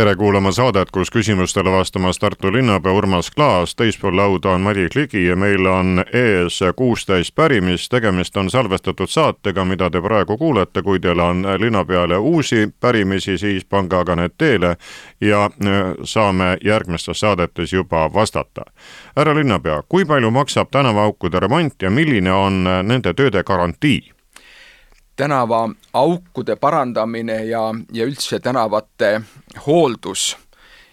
Tere kuulama saadet, kus küsimustele vastamas Tartu linnapea Urmas Klaas, teispool lauda on Madis Ligi ja meil on ees kuusteist pärimist, tegemist on salvestatud saatega, mida te praegu kuulete, kui teil on linnapeale uusi pärimisi, siis pange aga need teele ja äh, saame järgmistes saadetes juba vastata. härra linnapea, kui palju maksab tänavaaukude remont ja milline on nende tööde garantii? Tänavaaukude parandamine ja, ja üldse tänavate hooldus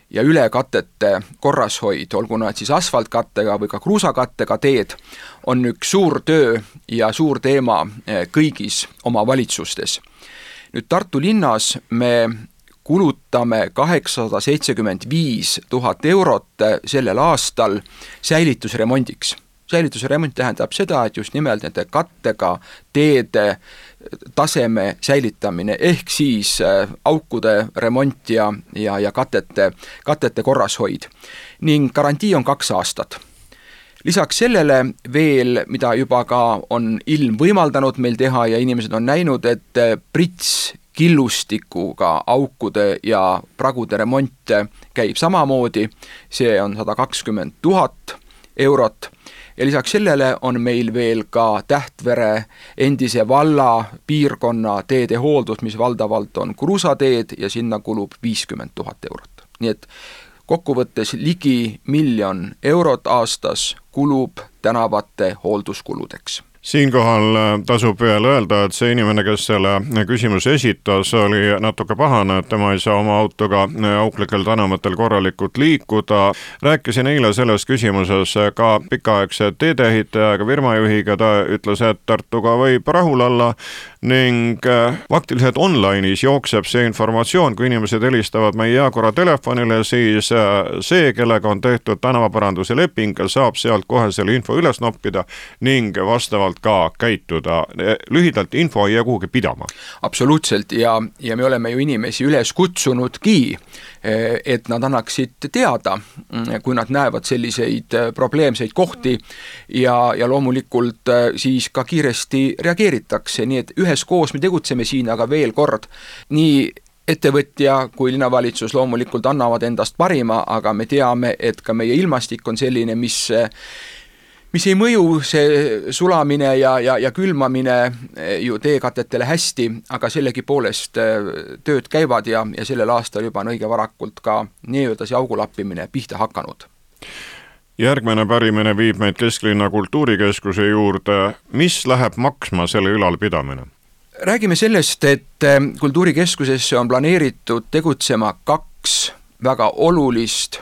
ja ülekatete korrashoid, olgu nad siis asfaltkattega või ka kruusakattega teed, on üks suur töö ja suur teema eh, kõigis omavalitsustes. nüüd Tartu linnas me kulutame kaheksasada seitsekümmend viis tuhat eurot sellel aastal säilitusremondiks säilitusremont tähendab seda, et just nimelt nende kattega teede taseme säilitamine, ehk siis äh, aukude remont ja, ja, ja katete, katete korrashoid. ning garantii on kaks aastat. Lisaks sellele veel, mida juba ka on ilm võimaldanud meil teha ja inimesed on näinud, et äh, prits killustikuga aukude ja pragude remont käib samamoodi, see on sada kakskümmend tuhat eurot ja lisaks sellele on meil veel ka Tähtvere endise valla piirkonna teede hooldus, mis valdavalt on kruusateed ja sinna kulub viiskümmend tuhat eurot. nii et kokkuvõttes ligi miljon eurot aastas kulub tänavate hoolduskuludeks siinkohal äh, tasub veel öelda, et see inimene, kes selle küsimuse esitas, oli natuke pahane, et tema ei saa oma autoga äh, auklikel tänavatel korralikult liikuda. rääkisin eile selles küsimuses ka pikaaegse teedeehitajaga, firmajuhiga, ta ütles, et Tartuga võib rahul olla ning äh, faktiliselt online'is jookseb see informatsioon, kui inimesed helistavad meie Jaakorra telefonile, siis see, kellega on tehtud tänavaparanduse leping, saab sealt kohe selle info üles noppida ning vastavalt vastavalt ka käituda, lühidalt info ei jää kuhugi pidama. absoluutselt ja, ja me oleme ju inimesi üles kutsunudki, eh, et nad annaksid teada, mm, kui nad näevad selliseid eh, probleemseid kohti ja, ja loomulikult eh, siis ka kiiresti reageeritakse, nii et üheskoos me tegutseme siin, aga veel kord, nii ettevõtja kui linnavalitsus loomulikult annavad endast parima, aga me teame, et ka meie ilmastik on selline, mis mis ei mõju, see sulamine ja, ja, ja külmamine eh, ju teekatetele hästi, aga sellegipoolest eh, tööd käivad ja, ja sellel aastal juba on õige varakult ka nii-öelda see augu lappimine pihta hakanud järgmine pärimine viib meid Kesklinna kultuurikeskuse juurde, mis läheb maksma selle ülalpidamine? räägime sellest, et eh, kultuurikeskusesse on planeeritud tegutsema kaks väga olulist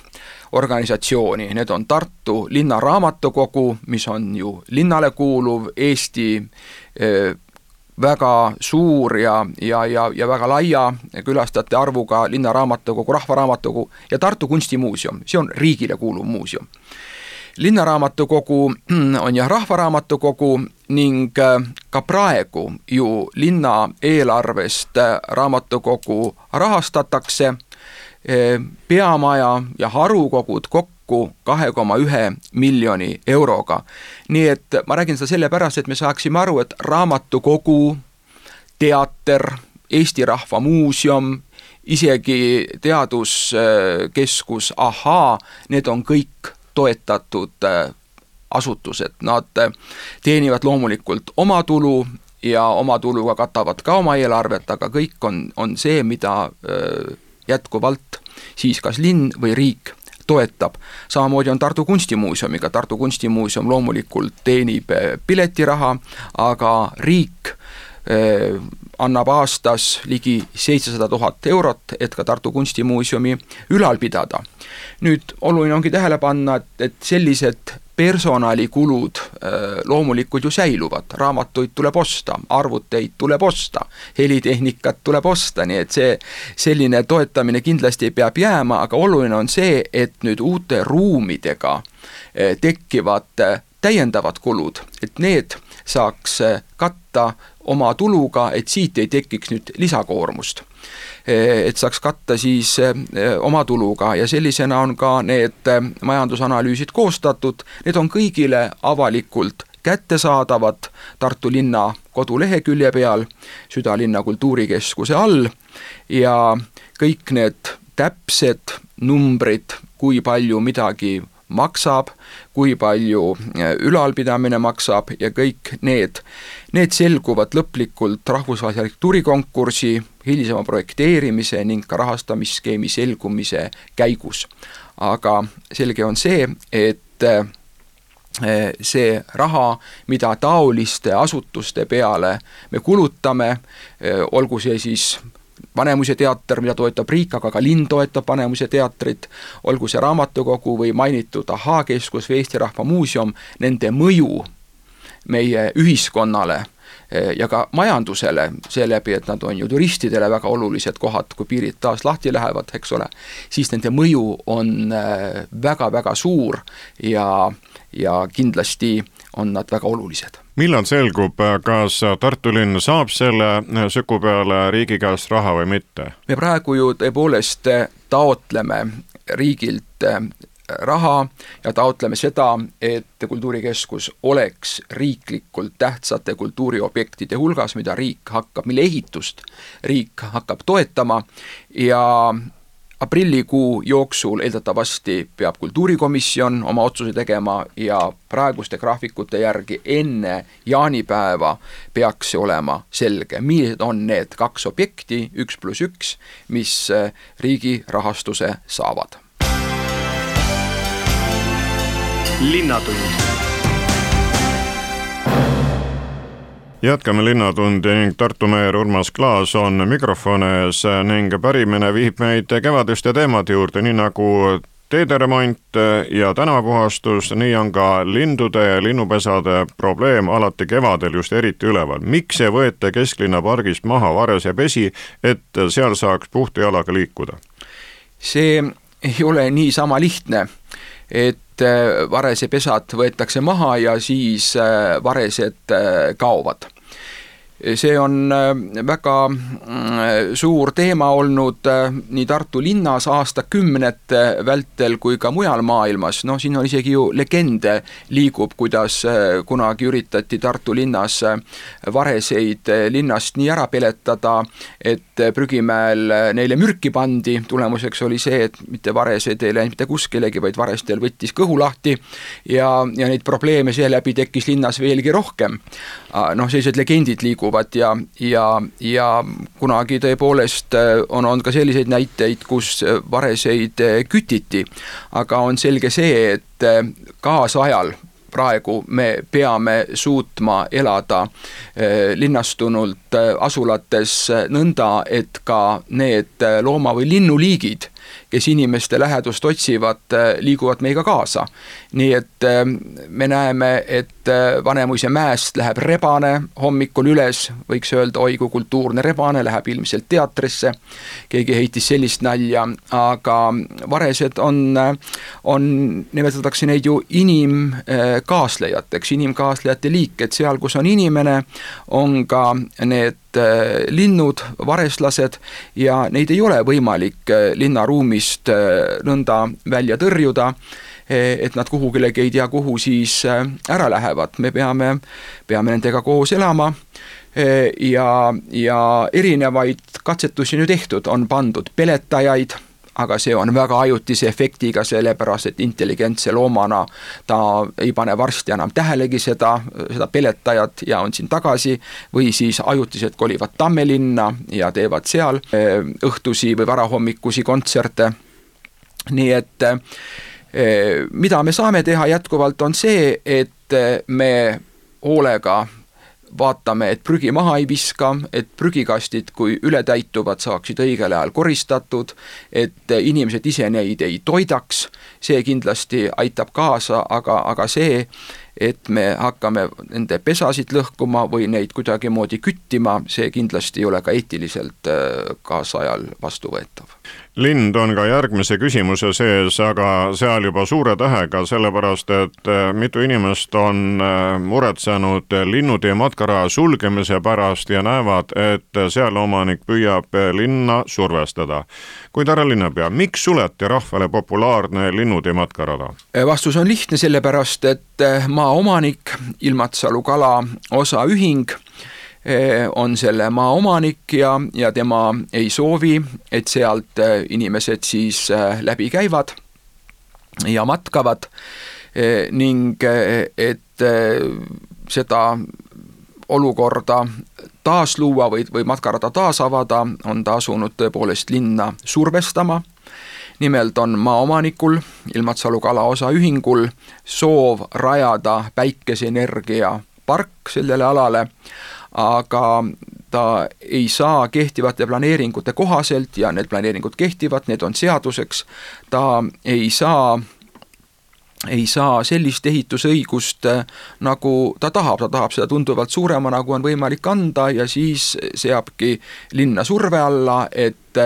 organisatsiooni, need on Tartu Linnaraamatukogu, mis on ju linnale kuuluv Eesti väga suur ja, ja, ja, ja väga laia külastajate arvuga linnaraamatukogu, rahvaraamatukogu ja Tartu Kunstimuuseum, see on riigile kuuluv muuseum. linnaraamatukogu on jah, rahvaraamatukogu ning ka praegu ju linna eelarvest raamatukogu rahastatakse peamaja ja harukogud kokku kahe koma ühe miljoni euroga. nii et ma räägin seda sellepärast, et me saaksime aru, et raamatukogu, teater, Eesti Rahva Muuseum, isegi teaduskeskus Ahaa, need on kõik toetatud eh, asutused, nad eh, teenivad loomulikult oma tulu ja oma tuluga katavad ka oma eelarvet, aga kõik on, on see, mida jätkuvalt siis kas linn või riik toetab. samamoodi on Tartu Kunstimuuseumiga, Tartu Kunstimuuseum loomulikult teenib eh, piletiraha, aga riik eh, annab aastas ligi seitsesada tuhat eurot, et ka Tartu Kunstimuuseumi ülal pidada. nüüd oluline ongi tähele panna, et, et sellised personalikulud äh, loomulikult ju säiluvad, raamatuid tuleb osta, arvuteid tuleb osta, helitehnikat tuleb osta, nii et see, selline toetamine kindlasti peab jääma, aga oluline on see, et nüüd uute ruumidega äh, tekkivad äh, täiendavad kulud, et need saaks katta oma tuluga, et siit ei tekiks nüüd lisakoormust. Et saaks katta siis oma tuluga ja sellisena on ka need majandusanalüüsid koostatud, need on kõigile avalikult kättesaadavad Tartu linna kodulehekülje peal, südalinna kultuurikeskuse all ja kõik need täpsed numbrid, kui palju midagi maksab, kui palju äh, ülalpidamine maksab ja kõik need, need selguvad lõplikult rahvusvahelise arhitektuurikonkursi, hilisema projekteerimise ning ka rahastamisskeemi selgumise käigus. aga selge on see, et äh, see raha, mida taoliste asutuste peale me kulutame, äh, olgu see siis Vanemuise teater, mida toetab riik, aga ka linn toetab Vanemuise teatrit, olgu see raamatukogu või mainitud Ahhaa-keskus või Eesti Rahva Muuseum, nende mõju meie ühiskonnale eh, ja ka majandusele, seeläbi, et nad on ju turistidele väga olulised kohad, kui piirid taas lahti lähevad, eks ole, siis nende mõju on väga-väga eh, suur ja, ja kindlasti on nad väga olulised millal selgub, kas Tartu linn saab selle Süku peale riigi käest raha või mitte? me praegu ju tõepoolest taotleme riigilt raha ja taotleme seda, et Kultuurikeskus oleks riiklikult tähtsate kultuuriobjektide hulgas, mida riik hakkab, mille ehitust riik hakkab toetama ja aprillikuu jooksul eeldatavasti peab kultuurikomisjon oma otsuse tegema ja praeguste graafikute järgi enne jaanipäeva peaks see olema selge, millised on need kaks objekti, üks pluss üks, mis eh, riigi rahastuse saavad. linnatund jätkame Linnatundi ning Tartu meer Urmas Klaas on mikrofoni ees ning pärimine viib meid kevadiste teemade juurde, nii nagu teede remont ja tänavapuhastus, nii on ka lindude ja linnupesade probleem alati kevadel just eriti üleval. miks ei võeta kesklinna pargist maha Varese pesi, et seal saaks puhta jalaga liikuda? see ei ole niisama lihtne, et Varese pesad võetakse maha ja siis varesed kaovad see on äh, väga mm, suur teema olnud äh, nii Tartu linnas aastakümnete vältel kui ka mujal maailmas, noh, siin on isegi ju legende liigub, kuidas äh, kunagi üritati Tartu linnas vareseid linnast nii ära peletada, et prügimäel neile mürki pandi, tulemuseks oli see, et mitte varesed ei läinud mitte kuskilegi, vaid varestel võttis kõhu lahti ja, ja neid probleeme seeläbi tekkis linnas veelgi rohkem. Noh, sellised legendid liiguvad ja, ja, ja kunagi tõepoolest äh, on olnud ka selliseid näiteid, kus äh, vareseid äh, kütiti. aga on selge see, et kaasajal praegu me peame suutma elada linnastunult asulates nõnda, et ka need looma- või linnuliigid kes inimeste lähedust otsivad, äh, liiguvad meiega kaasa. nii et äh, me näeme, et äh, Vanemuise mäest läheb rebane hommikul üles, võiks öelda, oi kui kultuurne rebane, läheb ilmselt teatrisse, keegi heitis sellist nalja, aga varesed on, on, nimetatakse neid ju inimkaaslejateks, inimkaaslejate liik, et seal, kus on inimene, on ka need linnud, vareslased ja neid ei ole võimalik äh, linnaruumist äh, nõnda välja tõrjuda, et nad kuhugilegi ei tea, kuhu siis ära lähevad, me peame, peame nendega koos elama ja, ja erinevaid katsetusi on ju tehtud, on pandud peletajaid aga see on väga ajutise efektiga, sellepärast et intelligentse loomana ta ei pane varsti enam tähelegi seda, seda peletajat ja on siin tagasi, või siis ajutiselt kolivad Tammelinna ja teevad seal eh, õhtusi või varahommikusi kontserte, nii et eh, mida me saame teha jätkuvalt, on see, et me hoolega vaatame, et prügi maha ei viska, et prügikastid, kui ületäituvad, saaksid õigel ajal koristatud, et inimesed ise neid ei toidaks, see kindlasti aitab kaasa, aga, aga see, et me hakkame nende pesasid lõhkuma või neid kuidagimoodi küttima, see kindlasti ei ole ka eetiliselt kaasajal vastuvõetav lind on ka järgmise küsimuse sees, aga seal juba suure tähega, sellepärast et eh, mitu inimest on eh, muretsenud linnutee matkaraja sulgemise pärast ja näevad, et seal omanik püüab linna survestada. kuid härra linnapea, miks suleti rahvale populaarne linnutee matkarada? vastus on lihtne, sellepärast et maaomanik, Ilmatsalu kala osaühing on selle maa omanik ja, ja tema ei soovi, et sealt eh, inimesed siis eh, läbi käivad ja matkavad ning et seda olukorda taas luua või, või matkarada taas avada, on ta asunud tõepoolest linna survestama. nimelt on maaomanikul, Ilmatsalu kalaosaühingul soov rajada päikeseenergia park sellele alale aga ta ei saa kehtivate planeeringute kohaselt ja need planeeringud kehtivad, need on seaduseks, ta ei saa ei saa sellist ehitusõigust, nagu ta tahab, ta tahab seda tunduvalt suurema, nagu on võimalik anda ja siis seabki linna surve alla, et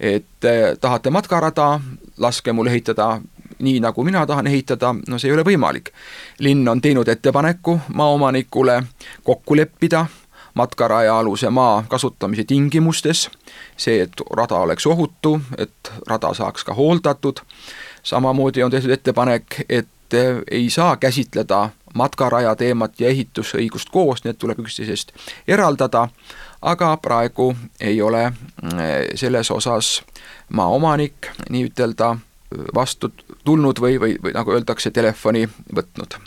et tahate matkarada, laske mul ehitada nii, nagu mina tahan ehitada, no see ei ole võimalik. linn on teinud ettepaneku maaomanikule kokku leppida matkaraja aluse maa kasutamise tingimustes, see, et rada oleks ohutu, et rada saaks ka hooldatud, samamoodi on tehtud ettepanek, et ei saa käsitleda matkaraja teemat ja ehitusõigust koos, need tuleb üksteisest eraldada, aga praegu ei ole mm, selles osas maaomanik nii-ütelda vastu tulnud või, või, või nagu öeldakse, telefoni võtnud.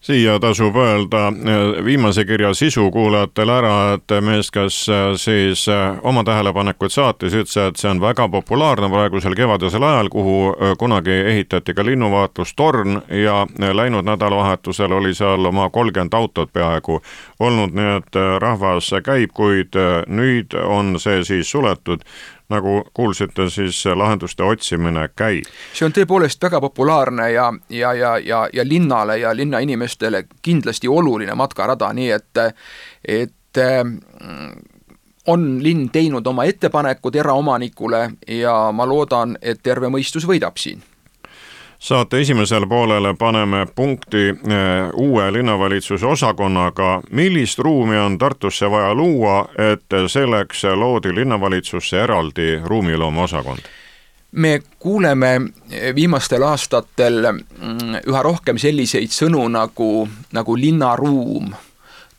Siia tasub öelda eh, viimase kirja sisu kuulajatele ära, et mees, kes eh, siis eh, oma tähelepanekuid saatis, ütles, et see on väga populaarne praegusel kevadisel ajal, kuhu kunagi ehitati ka linnuvaatlustorn ja läinud nädalavahetusel oli seal oma kolmkümmend autot peaaegu olnud, nii et rahvas käib, kuid nüüd on see siis suletud nagu kuulsite, siis lahenduste otsimine käib. see on tõepoolest väga populaarne ja, ja, ja, ja, ja linnale ja linnainimestele kindlasti oluline matkarada, nii et, et mm, on linn teinud oma ettepanekud eraomanikule ja ma loodan, et terve mõistus võidab siin saate esimesele poolele paneme punkti eh, uue linnavalitsuse osakonnaga. millist ruumi on Tartusse vaja luua, et selleks loodi linnavalitsusse eraldi ruumiloome osakond? me kuuleme viimastel aastatel mm, üha rohkem selliseid sõnu nagu, nagu linnaruum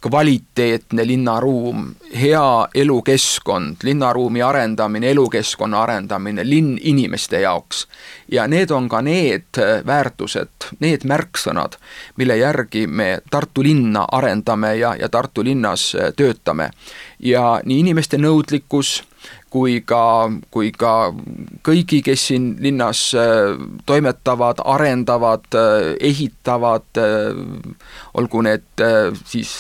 kvaliteetne linnaruum, hea elukeskkond, linnaruumi arendamine, elukeskkonna arendamine, linn inimeste jaoks. ja need on ka need väärtused, need märksõnad, mille järgi me Tartu linna arendame ja, ja Tartu linnas töötame. ja nii inimeste nõudlikkus kui ka, kui ka kõigi, kes siin linnas äh, toimetavad, arendavad, äh, ehitavad, äh, olgu need siis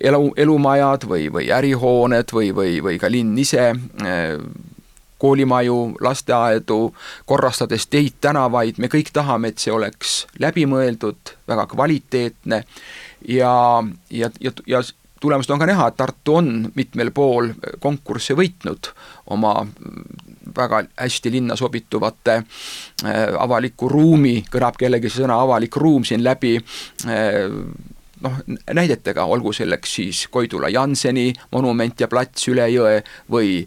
elu, elumajad või, või ärihooned või, või, või ka linn ise, koolimaju, lasteaedu, korrastades teid, tänavaid, me kõik tahame, et see oleks läbimõeldud, väga kvaliteetne ja, ja, ja, ja tulemust on ka näha, et Tartu on mitmel pool konkursse võitnud oma väga hästi linna sobituvate äh, avaliku ruumi, kõlab kellegi sõna avalik ruum siin läbi äh, noh, näidetega, olgu selleks siis Koidula Janseni monument ja plats üle jõe või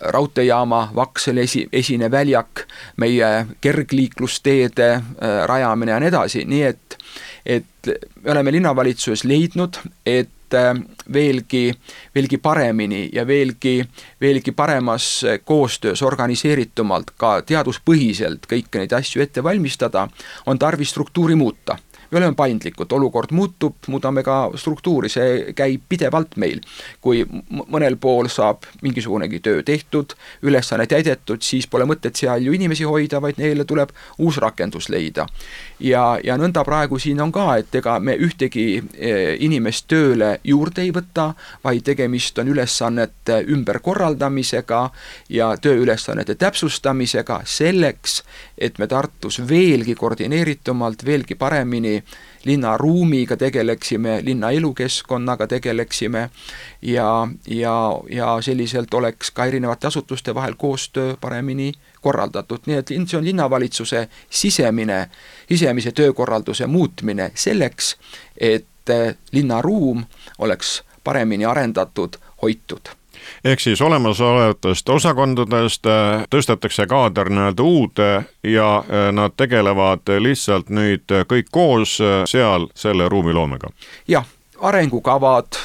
raudteejaama Vaksali esi, esine väljak, meie kergliiklusteede äh, rajamine ja nii edasi, nii et et me oleme linnavalitsuses leidnud, et veelgi, veelgi paremini ja veelgi, veelgi paremas koostöös, organiseeritumalt, ka teaduspõhiselt kõiki neid asju ette valmistada, on tarvis struktuuri muuta me oleme paindlikud, olukord muutub, muudame ka struktuuri, see käib pidevalt meil. kui mõnel pool saab mingisugunegi töö tehtud, ülesanne täidetud, siis pole mõtet seal ju inimesi hoida, vaid neile tuleb uus rakendus leida. Ja, ja nõnda praegu siin on ka, et ega me ühtegi e, inimest tööle juurde ei võta, vaid tegemist on ülesannete ümberkorraldamisega ja tööülesannete täpsustamisega selleks, et me Tartus veelgi koordineeritumalt, veelgi paremini linnaruumiga tegeleksime, linna elukeskkonnaga tegeleksime ja, ja, ja selliselt oleks ka erinevate asutuste vahel koostöö paremini korraldatud, nii et see on linnavalitsuse sisemine, sisemise töökorralduse muutmine selleks, et linnaruum oleks paremini arendatud, hoitud ehk siis olemasolevatest osakondadest äh, tõstetakse kaader nii-öelda uude ja äh, nad tegelevad lihtsalt nüüd kõik koos seal selle ruumiloomega? jah arengukavad,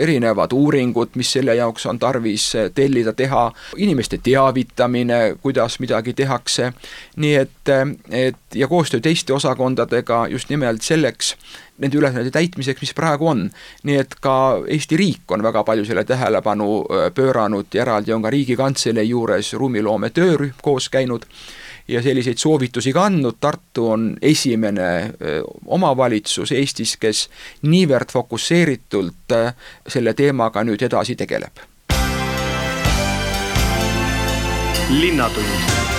erinevad uuringud, mis selle jaoks on tarvis tellida, teha, inimeste teavitamine, kuidas midagi tehakse, nii et, et ja koostöö teiste osakondadega just nimelt selleks, nende ülesannete täitmiseks, mis praegu on. nii et ka Eesti riik on väga palju selle tähelepanu pööranud. Ja eraldi on ka Riigikantselei juures ruumiloome töörühm koos käinud ja selliseid soovitusi ka andnud, Tartu on esimene omavalitsus Eestis, kes niivõrd fokusseeritult selle teemaga nüüd edasi tegeleb. linnatund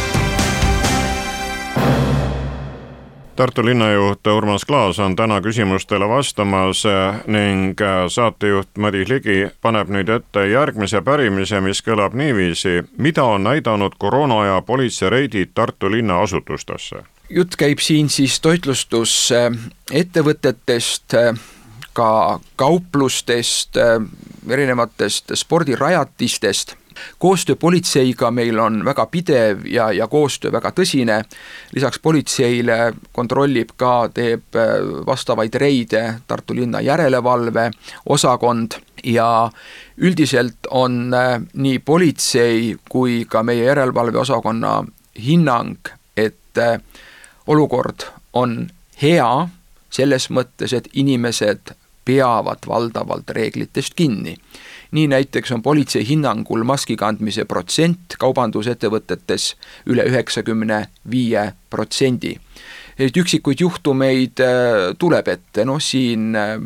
Tartu linnajuht Urmas Klaas on täna küsimustele vastamas ning saatejuht Madis Ligi paneb nüüd ette järgmise pärimise, mis kõlab niiviisi. mida on näidanud koroonaaja politseireidid Tartu linna asutustesse? jutt käib siin siis toitlustusettevõtetest, ka kauplustest, erinevatest spordirajatistest koostöö politseiga meil on väga pidev ja, ja koostöö väga tõsine, lisaks politseile kontrollib ka, teeb äh, vastavaid reide Tartu linna järelevalveosakond ja üldiselt on äh, nii politsei kui ka meie järelevalveosakonna hinnang, et äh, olukord on hea selles mõttes, et inimesed peavad valdavalt reeglitest kinni nii näiteks on politsei hinnangul maski kandmise protsent kaubandusettevõtetes üle üheksakümne viie protsendi. et üksikuid juhtumeid äh, tuleb ette, noh siin äh,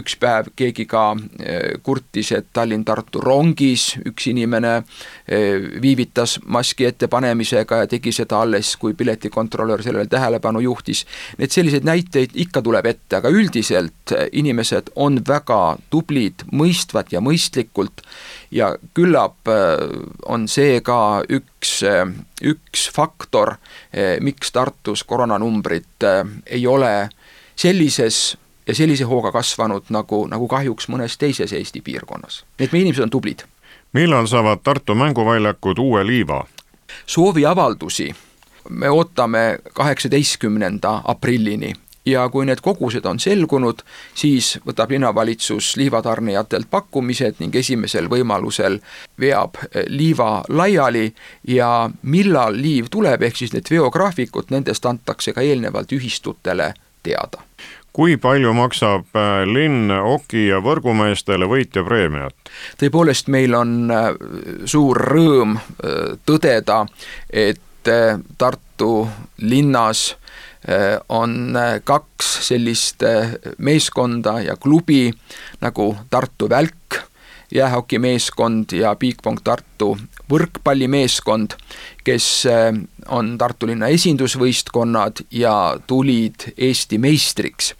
üks päev keegi ka eh, kurtis, et Tallinn-Tartu rongis üks inimene eh, viivitas maski ettepanemisega ja tegi seda alles, kui piletikontrolör sellele tähelepanu juhtis. et selliseid näiteid ikka tuleb ette, aga üldiselt eh, inimesed on väga tublid, mõistvad ja mõistlikult ja küllap on see ka üks, üks faktor, miks Tartus koroonanumbrid ei ole sellises ja sellise hooga kasvanud, nagu, nagu kahjuks mõnes teises Eesti piirkonnas. nii et meie inimesed on tublid. millal saavad Tartu mänguväljakud uue liiva? sooviavaldusi me ootame kaheksateistkümnenda aprillini ja kui need kogused on selgunud, siis võtab linnavalitsus liivatarnijatelt pakkumised ning esimesel võimalusel veab liiva laiali ja millal liiv tuleb, ehk siis need veograafikud, nendest antakse ka eelnevalt ühistutele teada kui palju maksab äh, linn oki ja võrgumeestele võitjapreemiat? tõepoolest, meil on äh, suur rõõm äh, tõdeda, et Tartu linnas on kaks sellist meeskonda ja klubi nagu Tartu Välk, jäähokimeeskond ja Bigpong Tartu võrkpallimeeskond, kes äh, on Tartu linna esindusvõistkonnad ja tulid Eesti meistriks.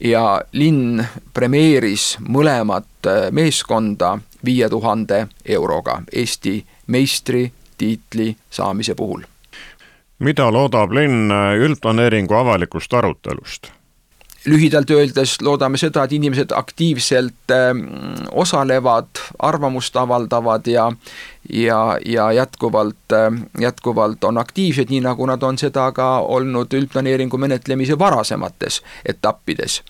ja linn premeeris mõlemat äh, meeskonda viie tuhande euroga Eesti meistritiitli saamise puhul. mida loodab linn üldplaneeringu avalikust arutelust? lühidalt öeldes loodame seda, et inimesed aktiivselt äh, osalevad, arvamust avaldavad ja ja, ja jätkuvalt äh,, jätkuvalt on aktiivsed, nii nagu nad on seda ka olnud üldplaneeringu menetlemise varasemates etappides.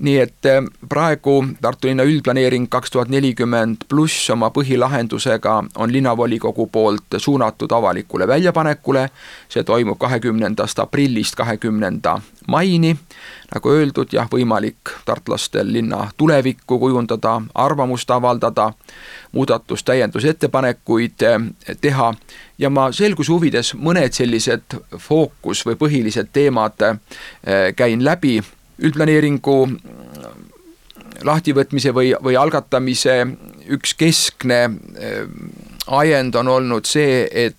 Nii et äh, praegu Tartu linna üldplaneering kaks tuhat nelikümmend pluss oma põhilahendusega on linnavolikogu poolt suunatud avalikule väljapanekule, see toimub kahekümnendast aprillist kahekümnenda maini, nagu öeldud, jah, võimalik tartlastel linna tulevikku kujundada, arvamust avaldada, muudatus, täiendusettepanekuid äh, teha. Ja ma selguse huvides mõned sellised fookus- või põhilised teemad äh, käin läbi. Üldplaneeringu lahtivõtmise või, või algatamise üks keskne äh, ajend on olnud see, et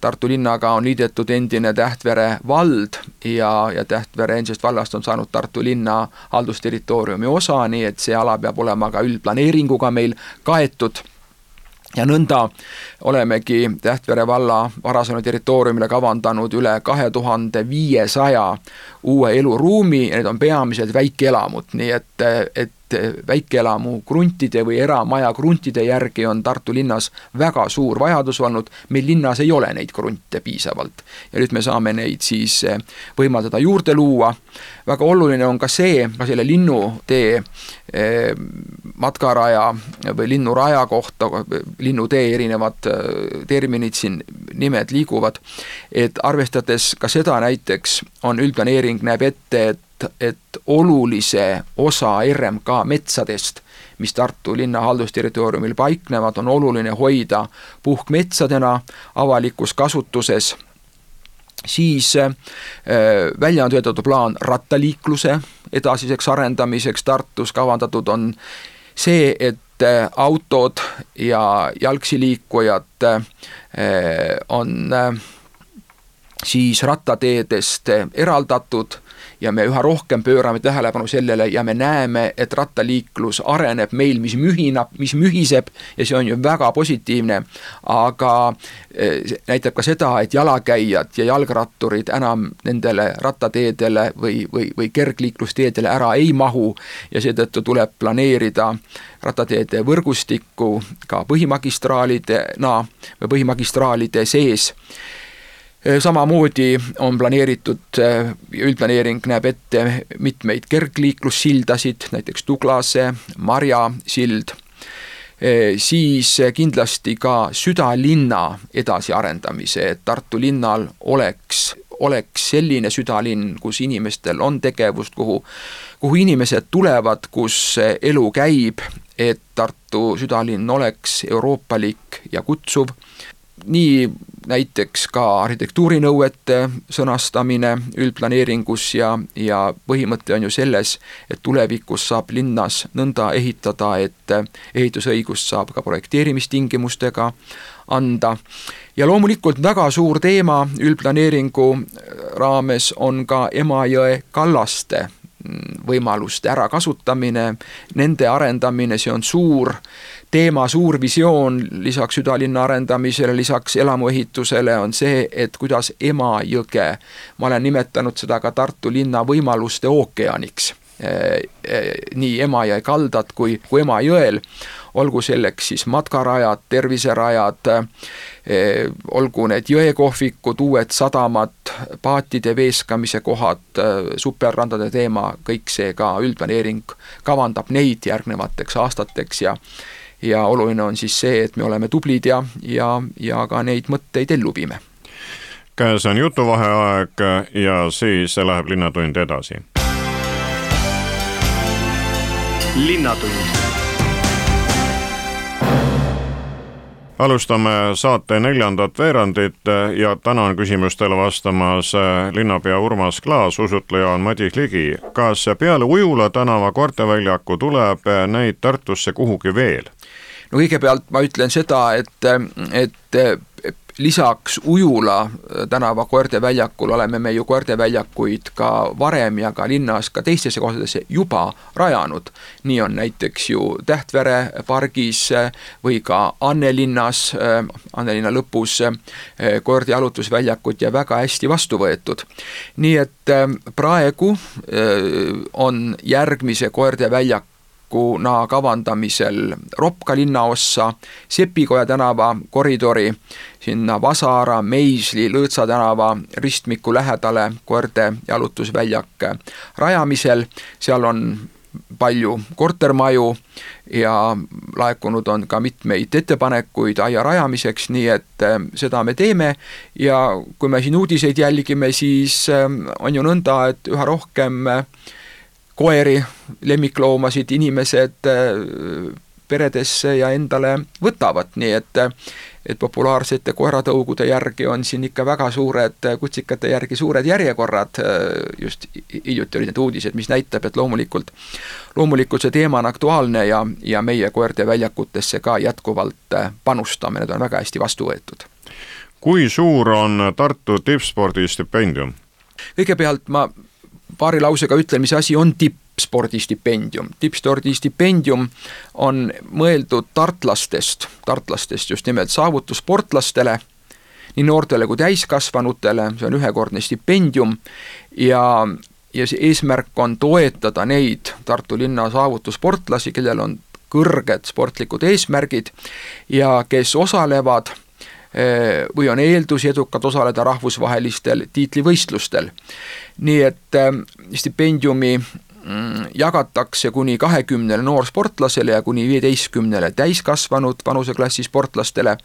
Tartu linnaga on liidetud endine Tähtvere vald ja, ja Tähtvere endisest vallast on saanud Tartu linna haldusterritooriumi osa, nii et see ala peab olema ka üldplaneeringuga meil kaetud. Ja nõnda olemegi Tähtvere valla varasemale territooriumile kavandanud üle kahe tuhande viiesaja uue eluruumi ja need on peamiselt väikeelamud, nii et, et väikeelamu kruntide või eramaja kruntide järgi on Tartu linnas väga suur vajadus olnud, meil linnas ei ole neid krunte piisavalt. ja nüüd me saame neid siis eh, võimaldada juurde luua, väga oluline on ka see, ka selle linnutee matkaraja või linnuraja kohta, linnutee erinevad eh, terminid siin, nimed liiguvad, et arvestades ka seda näiteks, on üldplaneering näeb ette, et et olulise osa RMK metsadest, mis Tartu linna haldusterritooriumil paiknevad, on oluline hoida puhkmetsadena avalikus kasutuses, siis äh, välja on töötatud plaan rattaliikluse edasiseks arendamiseks. Tartus, kavandatud on see, et äh, autod ja jalgsi liikujad äh, on äh, siis rattateedest eraldatud ja me üha rohkem pöörame tähelepanu sellele ja me näeme, et rattaliiklus areneb meil, mis mühinab, mis mühiseb ja see on ju väga positiivne, aga eh, näitab ka seda, et jalakäijad ja jalgratturid enam nendele rattateedele või, või, või kergliiklusteedele ära ei mahu ja seetõttu tuleb planeerida rattateede võrgustikku ka põhimagistraalidena või põhimagistraalide sees samamoodi on planeeritud, üldplaneering näeb ette mitmeid kergliiklussildasid, näiteks Tuglase, Marja sild, siis kindlasti ka südalinna edasiarendamise, et Tartu linnal oleks, oleks selline südalinn, kus inimestel on tegevust, kuhu, kuhu inimesed tulevad, kus elu käib, et Tartu südalinn oleks euroopalik ja kutsuv, nii näiteks ka arhitektuurinõuete sõnastamine üldplaneeringus ja, ja põhimõte on ju selles, et tulevikus saab linnas nõnda ehitada, et ehitusõigust saab ka projekteerimistingimustega anda. ja loomulikult väga suur teema üldplaneeringu raames on ka Emajõe kallaste võimaluste ärakasutamine, nende arendamine, see on suur teema, suur visioon lisaks südalinna arendamisele, lisaks elamuehitusele on see, et kuidas Emajõge, ma olen nimetanud seda ka Tartu linna võimaluste ookeaniks. Nii Emajõe kaldad kui, kui Emajõel, olgu selleks siis matkarajad, terviserajad, olgu need jõekohvikud, uued sadamad, paatide veeskamise kohad, superrandade teema, kõik see ka üldplaneering kavandab neid järgnevateks aastateks ja ja oluline on siis see, et me oleme tublid ja, ja, ja ka neid mõtteid ellu viime. käes on jutuvaheaeg ja siis läheb Linnatund edasi. linnatund alustame saate neljandat veerandit ja täna on küsimustele vastamas linnapea Urmas Klaas, usutleja on Madis Ligi. kas peale Ujula tänava koerteväljaku tuleb neid Tartusse kuhugi veel? No kõigepealt ma ütlen seda, et, et lisaks Ujula tänava koerteväljakul oleme me ju koerteväljakuid ka varem ja ka linnas ka teistesse kohtadesse juba rajanud. nii on näiteks ju Tähtvere pargis või ka Annelinnas, Annelinna lõpus koerte jalutusväljakud ja väga hästi vastu võetud. nii et praegu on järgmise koerteväljaku tervikuna kavandamisel Ropka linnaossa, Sepikoja tänava koridori sinna Vasara, Meisli, Lõõtsa tänava ristmiku lähedale koerte jalutusväljak rajamisel, seal on palju kortermaju ja laekunud on ka mitmeid ettepanekuid aia rajamiseks, nii et äh, seda me teeme. Ja kui me siin uudiseid jälgime, siis äh, on ju nõnda, et üha rohkem äh, koeri, lemmikloomasid inimesed äh, peredesse ja endale võtavad, nii et et populaarsete koeratõugude järgi on siin ikka väga suured, kutsikate järgi suured järjekorrad, äh, just hiljuti olid need uudised, mis näitab, et loomulikult, loomulikult see teema on aktuaalne ja, ja meie koerte väljakutesse ka jätkuvalt äh, panustame, need on väga hästi vastu võetud. Kui suur on Tartu tippspordi stipendium? kõigepealt ma paari lausega ütlen, mis asi on tippspordistipendium. tippspordistipendium on mõeldud tartlastest, tartlastest just nimelt saavutussportlastele, nii noortele kui täiskasvanutele, see on ühekordne stipendium ja ja see eesmärk on toetada neid Tartu linna saavutussportlasi, kellel on kõrged sportlikud eesmärgid ja kes osalevad või on eeldusi edukalt osaleda rahvusvahelistel tiitlivõistlustel. nii et eh, stipendiumi mm, jagatakse kuni kahekümnele noorsportlasele ja kuni viieteistkümnele täiskasvanud vanuseklassi sportlastele.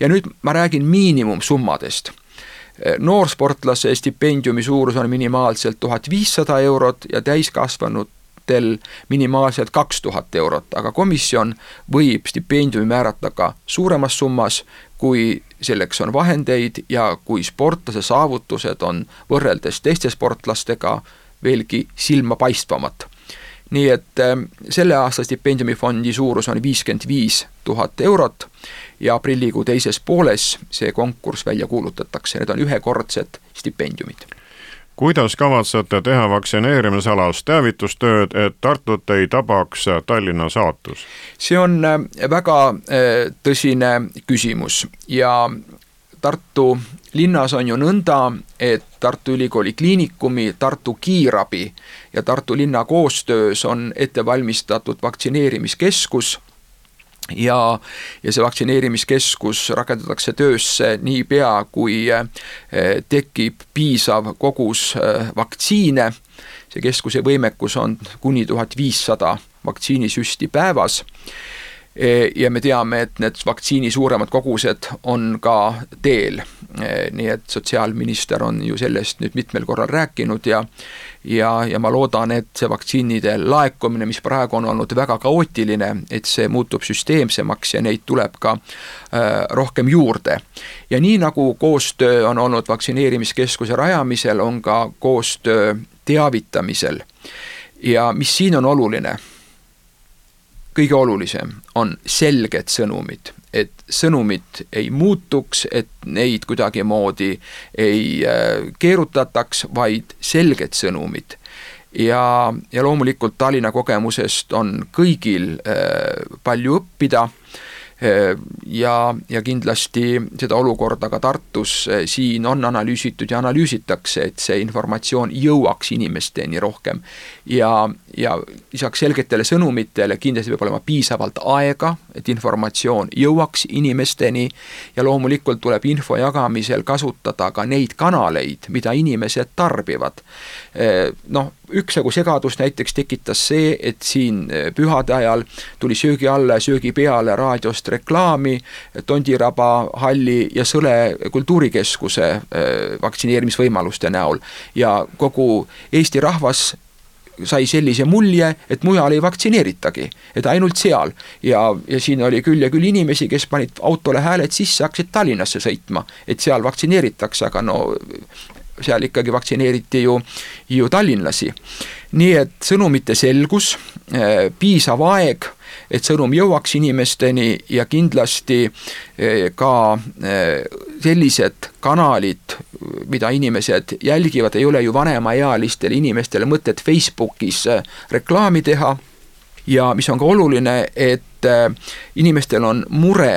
Ja nüüd ma räägin miinimumsummadest. Noorsportlase stipendiumi suurus on minimaalselt tuhat viissada eurot ja täiskasvanutel minimaalselt kaks tuhat eurot, aga komisjon võib stipendiumi määrata ka suuremas summas, kui selleks on vahendeid ja kui sportlase saavutused on võrreldes teiste sportlastega veelgi silmapaistvamad. Nii et äh, selle aasta stipendiumifondi suurus on viiskümmend viis tuhat eurot ja aprillikuu teises pooles see konkurss välja kuulutatakse, need on ühekordsed stipendiumid kuidas kavatsete teha vaktsineerimisalast teavitustööd, et Tartut ei tabaks Tallinna saatus? see on äh, väga äh, tõsine küsimus ja Tartu linnas on ju nõnda, et Tartu Ülikooli Kliinikumi, Tartu Kiirabi ja Tartu linna koostöös on ette valmistatud vaktsineerimiskeskus ja, ja see vaktsineerimiskeskus rakendatakse töösse niipea, kui eh, tekib piisav kogus eh, vaktsiine. see keskuse võimekus on kuni tuhat viissada vaktsiinisüsti päevas Eh, ja me teame, et need vaktsiini suuremad kogused on ka teel. Eh, nii et sotsiaalminister on ju sellest nüüd mitmel korral rääkinud ja ja, ja ma loodan, et see vaktsiinide laekumine, mis praegu on olnud väga kaootiline, et see muutub süsteemsemaks ja neid tuleb ka äh, rohkem juurde. ja nii, nagu koostöö on olnud vaktsineerimiskeskuse rajamisel, on ka koostöö teavitamisel. ja mis siin on oluline kõige olulisem on selged sõnumid, et sõnumid ei muutuks, et neid kuidagimoodi ei äh, keerutataks, vaid selged sõnumid. ja, ja loomulikult Tallinna kogemusest on kõigil äh, palju õppida ja, ja kindlasti seda olukorda ka Tartus äh, siin on analüüsitud ja analüüsitakse, et see informatsioon jõuaks inimesteni rohkem. ja, ja lisaks selgetele sõnumitele kindlasti peab olema piisavalt aega, et informatsioon jõuaks inimesteni ja loomulikult tuleb info jagamisel kasutada ka neid kanaleid, mida inimesed tarbivad. Äh, noh üksjagu segadust näiteks tekitas see, et siin eh, pühade ajal tuli söögi alla ja söögi peale raadiost reklaami Tondiraba halli ja Sõle kultuurikeskuse eh, vaktsineerimisvõimaluste näol ja kogu Eesti rahvas sai sellise mulje, et mujal ei vaktsineeritagi, et ainult seal. ja, ja siin oli küll ja küll inimesi, kes panid autole hääled sisse, hakkasid Tallinnasse sõitma, et seal vaktsineeritakse, aga no seal ikkagi vaktsineeriti ju, ju tallinlasi. nii et sõnumite selgus, eh, piisav aeg, et sõnum jõuaks inimesteni ja kindlasti eh, ka eh, sellised kanalid, mida inimesed jälgivad, ei ole ju vanemaealistele inimestele mõtet Facebookis reklaami teha ja mis on ka oluline, et inimestel on mure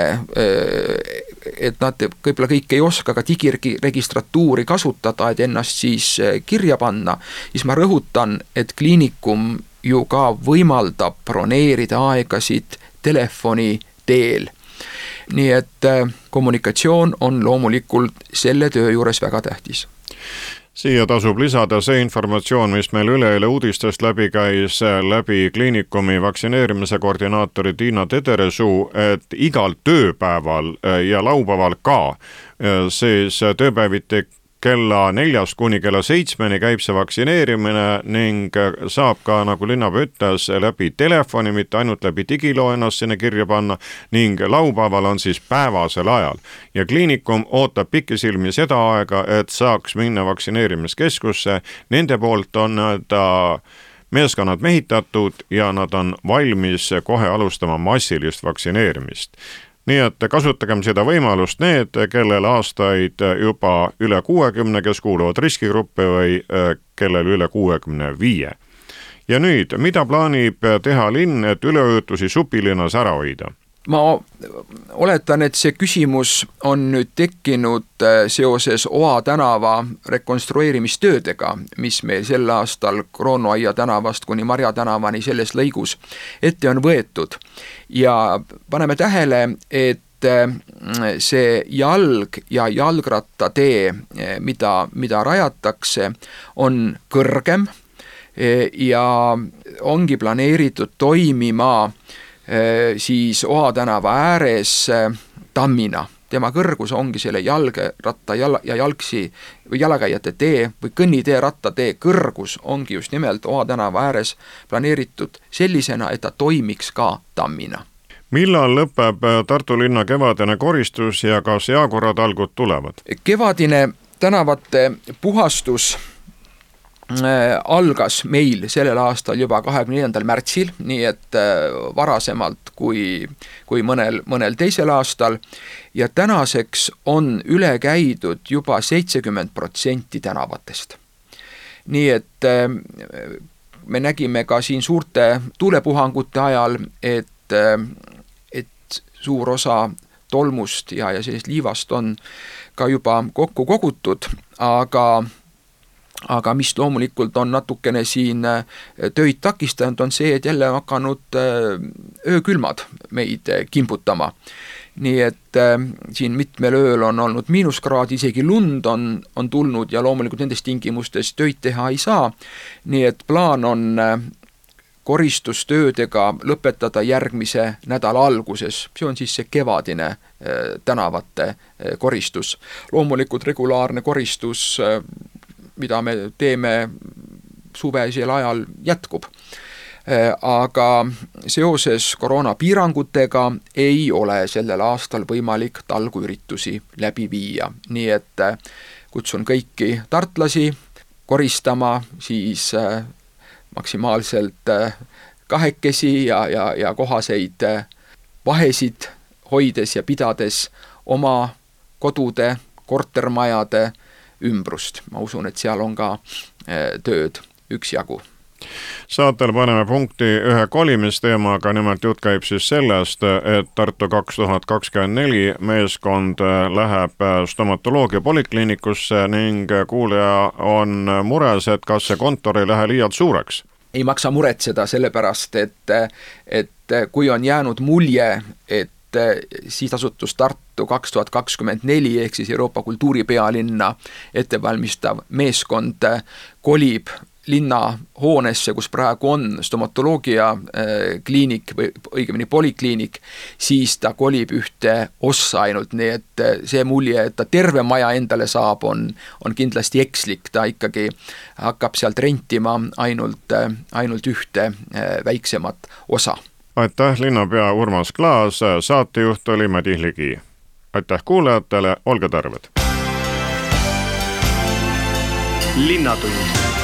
et nad võib-olla kõik ei oska ka digiregistratuuri kasutada, et ennast siis eh, kirja panna, siis ma rõhutan, et kliinikum ju ka võimaldab broneerida aegasid telefoni teel. nii et eh, kommunikatsioon on loomulikult selle töö juures väga tähtis siia tasub lisada see informatsioon, mis meil üleeile uudistest läbi käis, läbi kliinikumi vaktsineerimise koordinaatori Tiina Tederesuu, et igal tööpäeval ja laupäeval ka siis tööpäeviti kella neljast kuni kella seitsmeni käib see vaktsineerimine ning saab ka, nagu linnapea ütles, läbi telefoni, mitte ainult läbi digiloo ennast sinna kirja panna ning laupäeval on siis päevasel ajal. ja kliinikum ootab pikisilmi seda aega, et saaks minna vaktsineerimiskeskusse, nende poolt on ta meeskonnad mehitatud ja nad on valmis kohe alustama massilist vaktsineerimist nii et kasutagem seda võimalust need, kellel aastaid juba üle kuuekümne, kes kuuluvad riskigruppi või kellel üle kuuekümne viie. ja nüüd, mida plaanib teha linn, et üleujutusi supilinnas ära hoida? Ma oletan, et see küsimus on nüüd tekkinud äh, seoses Oa tänava rekonstrueerimistöödega, mis meil sel aastal Kroonuaia tänavast kuni Marja tänavani selles lõigus ette on võetud. ja paneme tähele, et äh, see jalg- ja jalgrattatee, äh, mida, mida rajatakse, on kõrgem ja ongi planeeritud toimima Äh, siis Oha tänava ääres äh, tammina. tema kõrgus ongi selle jalgratta jala, ja jalgsi või jalakäijate tee või kõnnitee, rattatee kõrgus ongi just nimelt Oha tänava ääres planeeritud sellisena, et ta toimiks ka tammina millal lõpeb äh, Tartu linna kevadine koristus ja kas jaakorratalgud tulevad? kevadine tänavate puhastus Äh, algas meil sellel aastal juba kahekümne neljandal märtsil, nii et äh, varasemalt kui, kui mõnel, mõnel teisel aastal ja tänaseks on üle käidud juba seitsekümmend protsenti tänavatest. nii et äh, me nägime ka siin suurte tuulepuhangute ajal, et, et suur osa tolmust ja, ja sellist liivast on ka juba kokku kogutud, aga aga mis loomulikult on natukene siin äh, töid takistanud, on see, et jälle on hakanud äh, öökülmad meid äh, kimbutama. nii et siin mitmel ööl on olnud miinuskraad, isegi lund on, on tulnud ja loomulikult nendes tingimustes töid teha ei saa. nii et plaan on koristustöödega lõpetada järgmise nädala alguses, see on siis see kevadine tänavate koristus. loomulikult regulaarne koristus mida me teeme suvesel ajal, jätkub. Äh, aga seoses koroonapiirangutega ei ole sellel aastal võimalik talguüritusi läbi viia, nii et äh, kutsun kõiki tartlasi koristama siis äh, maksimaalselt kahekesi ja, ja, ja kohaseid vahesid hoides ja pidades oma kodude, kortermajade ümbrust, ma usun, et seal on ka eh, tööd üksjagu. Saatel paneme punkti ühe kolimisteemaga, nimelt jutt käib siis sellest, et Tartu kaks tuhat kakskümmend neli meeskond läheb stomatoloogia polikliinikusse ning kuulaja on mures, et kas see kontor ei lähe liialt suureks. Ei maksa muretseda, sellepärast et, et kui on jäänud mulje, et sihtasutus Tartu kaks tuhat kakskümmend neli ehk siis Euroopa kultuuripealinna ettevalmistav meeskond kolib linnahoonesse, kus praegu on stomatoloogia äh, kliinik või õigemini polikliinik, siis ta kolib ühte ossa ainult, nii et äh, see mulje, et ta terve maja endale saab, on, on kindlasti ekslik, ta ikkagi hakkab sealt rentima ainult, äh, ainult ühte väiksemat osa. Aitäh, linnapea Urmas Klaas, saatejuht oli Madis Ligi. Aitäh kuulajatele, olge terved! linnatund